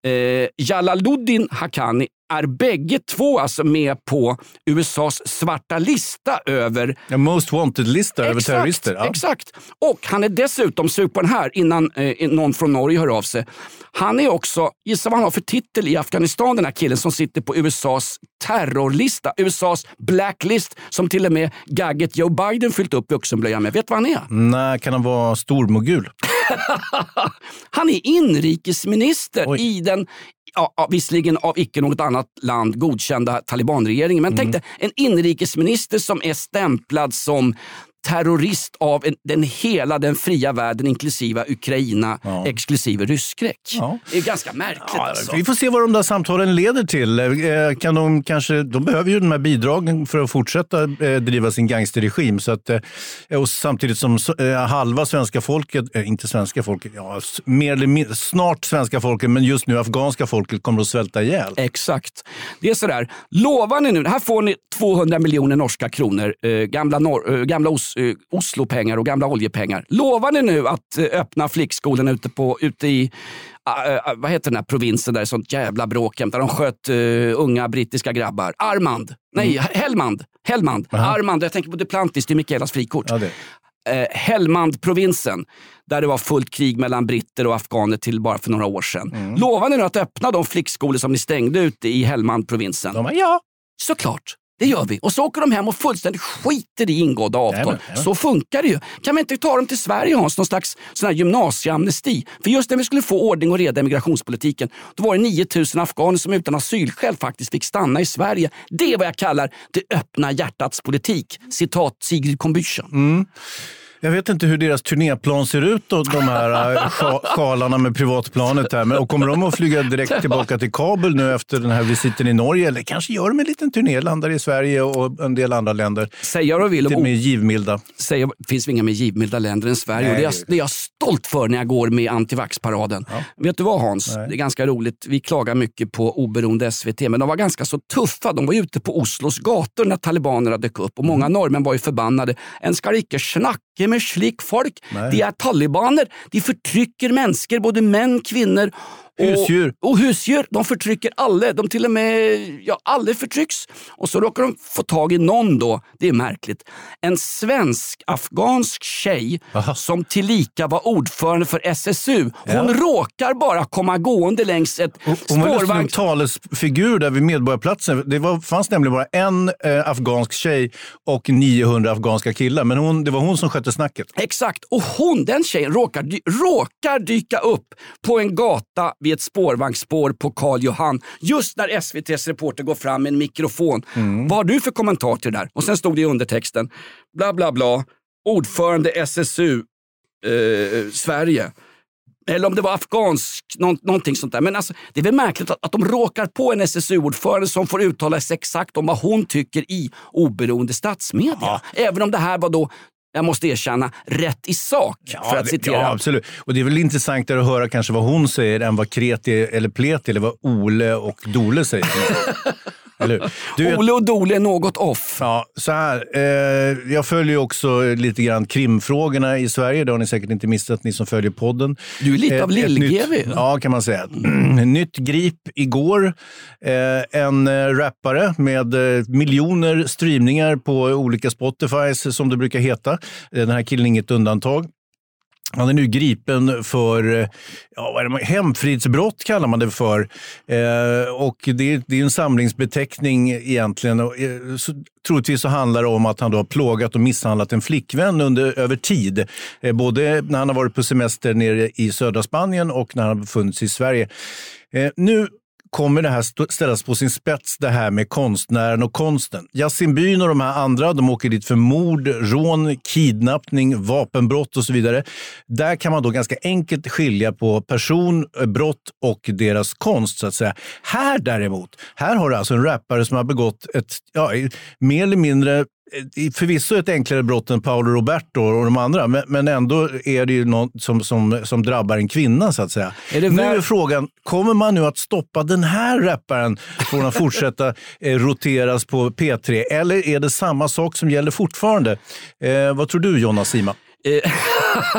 eh, Jalaluddin Haqqani är bägge två alltså med på USAs svarta lista över En most wanted-lista över terrorister. Ja. Exakt. Och han är dessutom, sug på den här innan eh, någon från Norge hör av sig. Han är också, gissa vad han har för titel i Afghanistan den här killen som sitter på USAs terrorlista. USAs blacklist som till och med gagget Joe Biden fyllt upp vuxenblöjan med. Vet du vad han är? Nej, kan han vara stormogul? Han är inrikesminister Oj. i den Ja, visserligen av icke något annat land godkända talibanregeringen. Men tänk dig en inrikesminister som är stämplad som terrorist av en, den hela den fria världen inklusive Ukraina, exklusive rysskräck. Ja. Det är ganska märkligt. Ja, alltså. vi får se vad de där samtalen leder till. Eh, Kan de, kanske, de behöver ju de här bidragen för att fortsätta eh, driva sin gangsterregim. Så att, eh, och samtidigt som halva svenska folket, inte svenska folket, ja, mer eller mindre, snart svenska folket, men just nu afghanska folket kommer att svälta ihjäl. Exakt. Det är sådär, lovar ni nu, här får ni 200 miljoner norska kronor, gamla, nor- gamla Os- eh, Oslo-pengar och gamla oljepengar. Lovar ni nu att eh, öppna flickskolan ute, på, ute i eh, eh, vad heter den här provinsen där det är sånt jävla bråk där de sköt eh, unga brittiska grabbar? Armand. Nej, Helmand. Helmand. Armand. Jag tänker på Duplantis, det är Mikaelas frikort. Ja, Helmand-provinsen där det var fullt krig mellan britter och afghaner till bara för några år sedan. Mm. Lovar ni nu att öppna de flickskolor som ni stängde ute i Helmand-provinsen? Ja. Såklart. Det gör vi. Och så åker de hem och fullständigt skiter i ingådda avtal. Jajamän, jajamän. Så funkar det ju. Kan vi inte ta dem till Sverige Hans, någon slags sån här gymnasieamnesti? För just när vi skulle få ordning och reda i migrationspolitiken, då var det 9000 afghaner som utan asylskäl faktiskt fick stanna i Sverige. Det är vad jag kallar det öppna hjärtats politik. Citat Sigrid Combüchen. Jag vet inte hur deras turnéplan ser ut, då, de här äh, sja- sjalarna med privatplanet. Här. Men, och kommer de att flyga direkt tillbaka till Kabul nu efter den här visiten i Norge? Eller kanske gör de en liten turné, landar i Sverige och en del andra länder. Säga vad vill om med givmilda. säger, det finns inga mer givmilda länder än Sverige. Nej, och det, är, det jag- är jag stolt för när jag går med antivaxparaden. Vet du vad Hans? Nej. Det är ganska roligt. Vi klagar mycket på oberoende SVT, men de var ganska så tuffa. De var ute på Oslos gator när talibanerna dök upp och Mm. många norrmän var ju förbannade. En ska icke snacka med slik folk. Nej. De är talibaner. De förtrycker människor, både män, kvinnor Husdjur. Och, och husdjur, de förtrycker alla. De till och med, ja, alla förtrycks. Och så råkar de få tag i någon då, det är märkligt, en svensk-afghansk tjej som tillika var ordförande för SSU. Hon Ja. råkar bara komma gående längs ett Hon var nästan en spårvagn... talesfigur där vid Medborgarplatsen. Det var, fanns nämligen bara en eh, afghansk tjej och 900 afghanska killar. Men hon, det var hon som skötte snacket. Exakt, och hon, den tjejen, råkar, råkar dyka upp på en gata vid ett spårvagnsspår på Karl Johan just när SVTs reporter går fram med en mikrofon. Vad har du för kommentar till det där? Och sen stod det i undertexten, bla bla bla, ordförande SSU eh, Sverige. Eller om det var afghansk, någon, någonting sånt där. Men alltså, det är väl märkligt att, att de råkar på en SSU-ordförande som får uttala sig exakt om vad hon tycker i oberoende statsmedia. Även om det här var då, jag måste erkänna, rätt i sak. för att det- citera. ja, absolut. Och det är väl intressantare att höra kanske vad hon säger än vad Kreti eller Pleti eller vad Ole och Dole säger. eller? Du, Ole och Dole är något off. Ja, så här. Eh, jag följer också lite grann krimfrågorna i Sverige. Det har ni säkert inte missat, ni som följer podden. Du är lite av ett lill-GV. nytt- Ja, kan man säga. nytt grip igår. Eh, en eh, rappare med eh, miljoner streamningar på olika Spotifys, som det brukar heta. Eh, Den här killen är inget undantag. Han är nu gripen för ja, vad är det, hemfridsbrott, kallar man det för. Eh, och det, är- det är en samlingsbeteckning egentligen. Och, eh, så, troligtvis så handlar det om att han då har plågat och misshandlat en flickvän under, över tid. Eh, både när han har varit på semester nere i södra Spanien och när han har befunnit sig i Sverige. Eh, nu kommer det här ställas på sin spets, det här med konstnären och konsten. Yasin Byn och de här andra, de åker dit för mord, rån, kidnappning, vapenbrott och så vidare. Där kan man då ganska enkelt skilja på person, eh, brott och deras konst, så att säga. Här däremot, här har du alltså en rappare som har begått ett, ja, mer eller mindre förvisso ett enklare brott än Paolo Roberto och de andra, men, men ändå är det ju något som, som, som drabbar en kvinna så att säga. Är nu är frågan, kommer man nu att stoppa den här rapparen från att fortsätta eh, roteras på P3? Eller är det samma sak som gäller fortfarande? Eh, vad tror du Jonna Sima? Eh,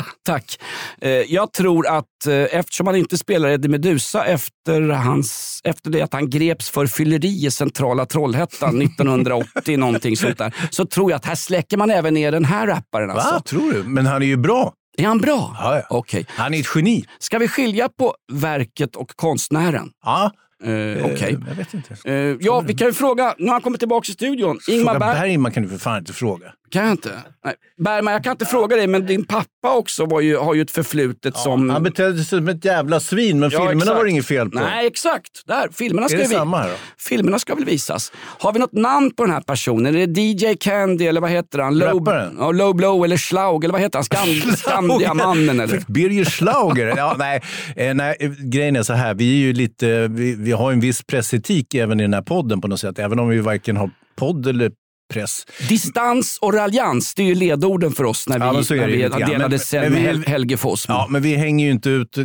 Tack. Eh, Jag tror att eh, eftersom han inte spelar Eddie Meduza efter, hans, efter det att han greps för fylleri i centrala Trollhättan 1980, någonting sånt där, så tror jag att här släcker man även ner den här rapparen. Alltså. Va, tror du? Men han är ju bra. Är han bra? Ja, ja. Okej. Han är ett geni. Ska vi skilja på verket och konstnären? Ja. Eh, Okej. Jag vet inte. Eh, ja, vi kan ju fråga. Nu har han kommit tillbaka i studion. Ingmar Fråga Berg... Bergman kan du för fan inte fråga. Kan jag inte? Nej. Bergman, jag kan inte fråga dig, men din pappa också var ju, har ju ett förflutet som... Han betedde sig som ett jävla svin, men Ja, filmerna exakt. var det inget fel på. Nej, exakt. Där, filmerna ska Är det vi... samma här då? Filmerna ska väl visas. Har vi något namn på den här personen? Är det DJ Candy eller vad heter han? Low, ja, low Blow eller Schlaug eller vad heter han? Skand, Skandiamannen eller? Birger Schlauger. Ja, nej, eh, nej, eh, grejen är så här, vi, är ju lite, vi, vi har en viss pressetik även i den här podden på något sätt. Även om vi varken har podd eller press. Distans och raljans, det är ju ledorden för oss när vi, Ja, men så är när vi delade Men- cell men med vi- Hel- Helge Fossmo. Ja, men vi hänger ju inte ut eh,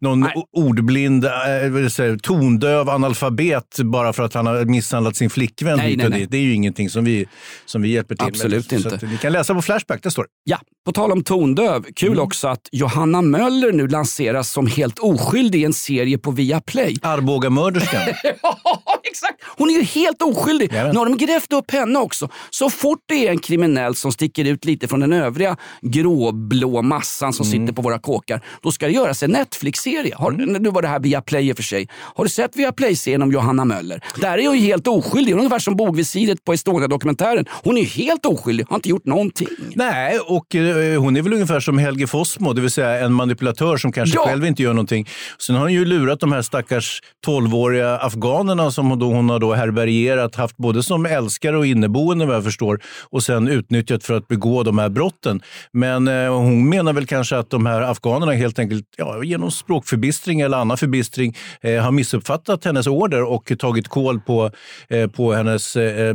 någon nej. ordblind, jag säga, tondöv analfabet bara för att han har misshandlat sin flickvän Nej, hit nej, och nej. dit. Det är ju ingenting som vi, som vi hjälper till Absolut med. Så inte. ni kan läsa på Flashback, där står det. Ja, på tal om tondöv. Kul Mm. också att Johanna Möller nu lanseras som helt oskyldig i en serie på Viaplay. Arbogamörderskan. Ja, exakt! Hon är ju helt oskyldig. Jajamän. Nu har de grävt upp henne också. Så fort det är en kriminell som sticker ut lite från den övriga gråblå massan som Mm. sitter på våra kåkar, då ska det göras en Netflix-serie. Har- Nu var det här Viaplay i och för sig. Har du sett Viaplay-serien om Johanna Möller? Där är hon ju helt oskyldig. Hon är ungefär som bogvisiret på Estonia-dokumentären. Hon är ju helt oskyldig, har inte gjort någonting. Nej, och eh, hon är väl ungefär som Helge Fossmo, det vill säga en manipulatör som kanske Ja. själv inte gör någonting. Sen har hon ju lurat de här stackars 12-åriga afghanerna som hon, då, hon har då härbärgerat, haft både som älskare och inneboende vad jag förstår, och sen utnyttjat för att begå de här brotten. Men eh, hon menar väl kanske att de här afghanerna helt enkelt ja, genom språkförbistring eller annan förbistring eh, har missuppfattat hennes order och tagit koll på, eh, på hennes eh, eh,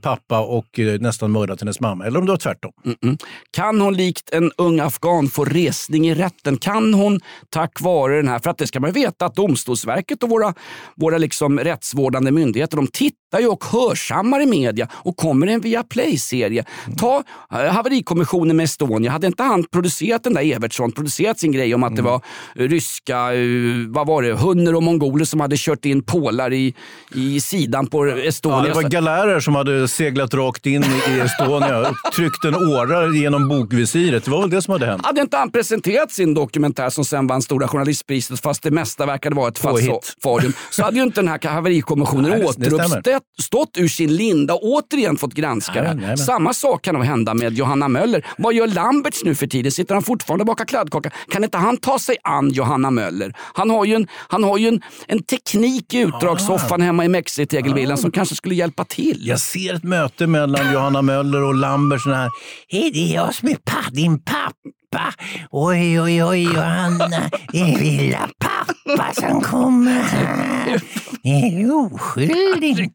pappa och eh, nästan mördat hennes mamma. Eller om det var tvärtom. Mm-mm. Kan hon likt en ung afghan få resning i rätten? Kan hon tack vare den här, för att det ska man veta att Domstolsverket och våra, våra liksom rättsvårdande myndigheter. De tittar ju och hörsammar i media och kommer en via Play-serie. Ta eh, haverikommissionen med Estonia. Hade inte han producerat den där Evertsson, producerat sin grej om att det var eh, ryska, eh, vad var det, hunner och mongoler som hade kört in pålar i, i sidan på Estonia. Ja, det var galärer som hade seglat rakt in i Estonia och tryckt en åra genom bokvisiret. Det var väl det som hade hänt. Hade inte han presenterat sin dokumentär som sen vann Stora Journalistpriset fast det mesta verkade vara ett falsarium så hade ju inte den här haverikommissionen återuppstått ur sin linda och fått granska det. men- Samma sak kan nog hända med Johanna Möller. Vad gör Lamberts nu för tiden? Sitter han fortfarande och bakar kladdkaka? Kan inte han ta sig an Johanna Möller? Han har ju en, han har ju en, en teknik i utdragssoffan hemma i Mexitegelvillan som kanske skulle hjälpa till. Jag ser ett möte mellan Johanna Möller och Lambert. Sån här, är det jag som är pa, din pappa? Oj, oj, oj, Johanna, det är lilla pappa som kommer här. Är oskyldig.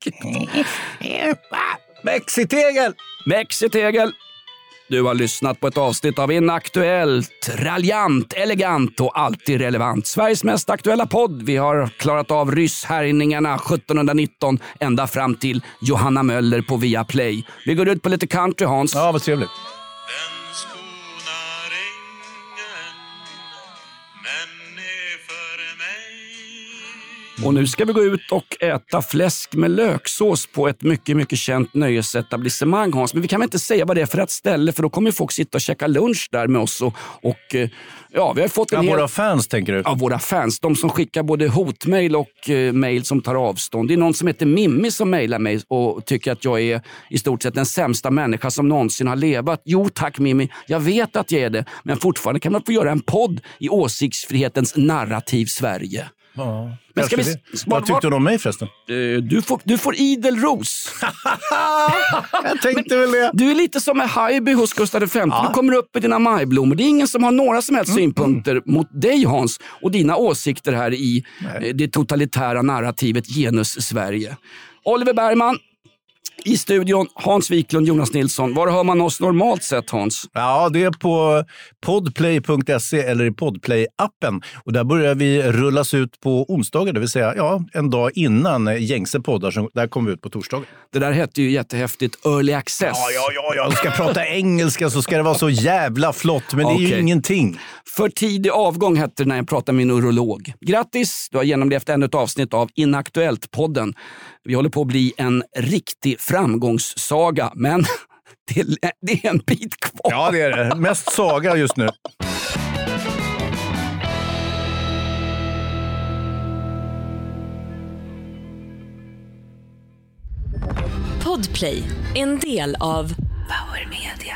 Mexitegel! Mexitegel. Du har lyssnat på ett avsnitt av Inaktuellt. Raljant, elegant och alltid relevant. Sveriges mest aktuella podd. Vi har klarat av rysshärjningarna 1719 ända fram till Johanna Möller på Viaplay. Vi går ut på lite country, Hans. Ja, vad trevligt. Och nu ska vi gå ut och äta fläsk med löksås på ett mycket, mycket känt nöjesetablissemang, Hans. Men vi kan väl inte säga vad det är för ett ställe, för då kommer folk sitta och käka lunch där med oss. Och, och eh, ja, vi har fått en Ja, hel... våra fans tänker du? Ja, våra fans. De som skickar både hotmail och eh, mail som tar avstånd. Det är någon som heter Mimmi som mejlar mig och tycker att jag är i stort sett den sämsta människa som någonsin har levat. Jo tack Mimmi, jag vet att jag är det. Men fortfarande kan man få göra en podd i åsiktsfrihetens narrativ Sverige. Ja, Men ska vi- Vad tyckte du om mig förresten? Eh, Du får, du får idel ros. Jag tänkte väl det. Du är lite som en Haijby hos Gustav V. Du kommer upp med dina majblommor. Det är ingen som har några som helst synpunkter mot dig Hans och dina åsikter här i eh, det totalitära narrativet Genus-Sverige. Oliver Bergman i studion, Hans Wiklund, Jonas Nilsson. Var hör man oss normalt sett Hans? Ja, det är på podplay.se eller i Podplay-appen. Och där börjar vi rullas ut på onsdagar, det vill säga ja, en dag innan gängse poddar. Som, där kommer vi ut på torsdagar. Det där hette ju jättehäftigt Early Access. Ja, ja, ja, ja. Ska jag prata engelska så ska det vara så jävla flott, men det är ju ingenting. För tidig avgång hette det när jag pratade med en urolog. Grattis, du har genomlevt ännu ett avsnitt av Inaktuellt-podden. Vi håller på att bli en riktig framgångssaga, men det är, en bit kvar. Ja, det är det. Mest saga just nu. Podplay, en del av Power Media.